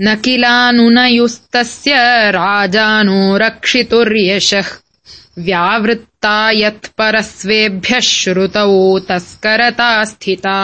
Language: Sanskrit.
न किलानुनयुस्तस्य राजानो रक्षितुर्यशः व्यावृत्ता यत्परस्वेभ्यः श्रुतौ तस्करता स्थिता।